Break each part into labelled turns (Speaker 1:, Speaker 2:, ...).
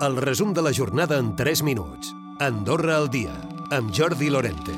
Speaker 1: El resum de la jornada en 3 minuts. Andorra al dia, amb Jordi Lorente.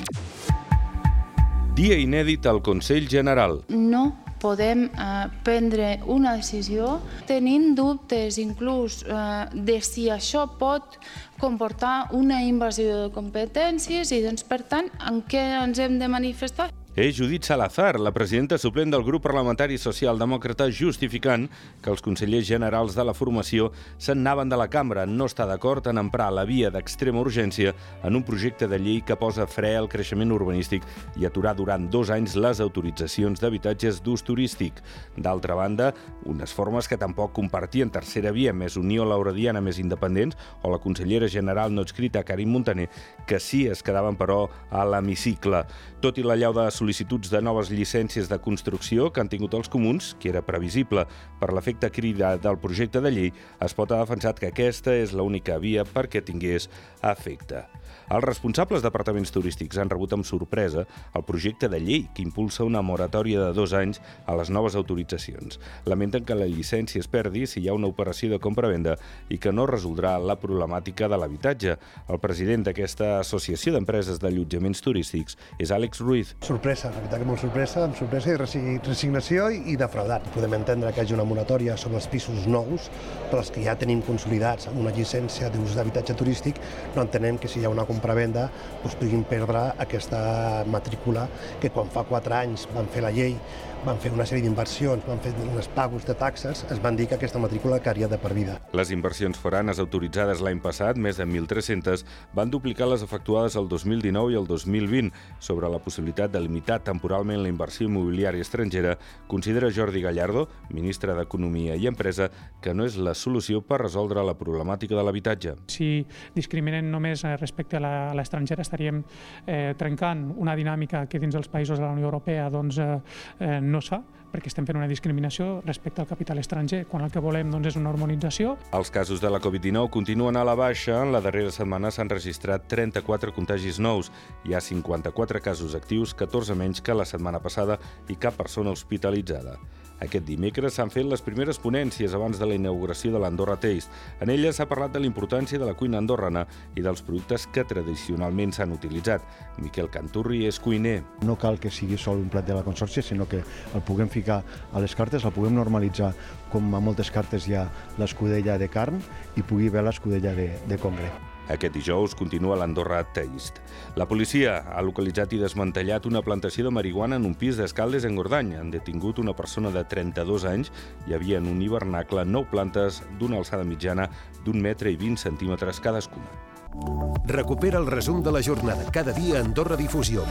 Speaker 2: Dia inèdit al Consell General.
Speaker 3: No podem eh, prendre una decisió tenint dubtes inclús eh, de si això pot comportar una invasió de competències i doncs per tant en què ens hem de manifestar
Speaker 2: és Judit Salazar, la presidenta suplent del grup parlamentari socialdemòcrata, justificant que els consellers generals de la formació se'n anaven de la cambra. No està d'acord en emprar la via d'extrema urgència en un projecte de llei que posa fre al creixement urbanístic i aturar durant dos anys les autoritzacions d'habitatges d'ús turístic. D'altra banda, unes formes que tampoc compartien tercera via, més Unió Lauradiana, més independents, o la consellera general no escrita, Karim Montaner, que sí es quedaven, però, a l'hemicicle. Tot i la llau de sol·licituds de noves llicències de construcció que han tingut els comuns, que era previsible per l'efecte crida del projecte de llei, es pot ha defensat que aquesta és l'única via perquè tingués efecte. Els responsables departaments turístics han rebut amb sorpresa el projecte de llei que impulsa una moratòria de dos anys a les noves autoritzacions. Lamenten que la llicència es perdi si hi ha una operació de compra-venda i que no resoldrà la problemàtica de l'habitatge. El president d'aquesta associació d'empreses d'allotjaments turístics és Àlex Ruiz.
Speaker 4: Sorpresa, la veritat que molt sorpresa, amb sorpresa i resignació i defraudat. Podem entendre que hi hagi una moratòria sobre els pisos nous, però els que ja tenim consolidats amb una llicència d'ús d'habitatge turístic, no entenem que si hi ha una compravenda doncs puguin perdre aquesta matrícula que quan fa quatre anys van fer la llei van fer una sèrie d'inversions, van fer uns pagos de taxes, es van dir que aquesta matrícula caria de per vida.
Speaker 2: Les inversions foranes autoritzades l'any passat, més de 1.300, van duplicar les efectuades el 2019 i el 2020. Sobre la possibilitat de limitar temporalment la inversió immobiliària estrangera, considera Jordi Gallardo, ministre d'Economia i Empresa, que no és la solució per resoldre la problemàtica de l'habitatge.
Speaker 5: Si discriminen només eh, respecte a l'estranger, estaríem eh, trencant una dinàmica que dins dels països de la Unió Europea doncs, eh, no es fa perquè estem fent una discriminació respecte al capital estranger, quan el que volem doncs, és una harmonització.
Speaker 2: Els casos de la Covid-19 continuen a la baixa. En la darrera setmana s'han registrat 34 contagis nous. Hi ha 54 casos actius, 14 menys que la setmana passada i cap persona hospitalitzada. Aquest dimecres s'han fet les primeres ponències abans de la inauguració de l'Andorra Taste. En elles s'ha parlat de la importància de la cuina andorrana i dels productes que tradicionalment s'han utilitzat. Miquel Canturri és cuiner.
Speaker 6: No cal que sigui sol un plat de la Consorcia, sinó que el puguem ficar a les cartes, el puguem normalitzar com a moltes cartes hi ha l'escudella de carn i pugui haver l'escudella de, de congre.
Speaker 2: Aquest dijous continua l'Andorra Taste. La policia ha localitzat i desmantellat una plantació de marihuana en un pis d'Escaldes en Gordany. Han detingut una persona de 32 anys. Hi havia en un hivernacle 9 plantes d'una alçada mitjana d'un metre i 20 centímetres cadascuna.
Speaker 1: Recupera el resum de la jornada cada dia a Andorra Difusió.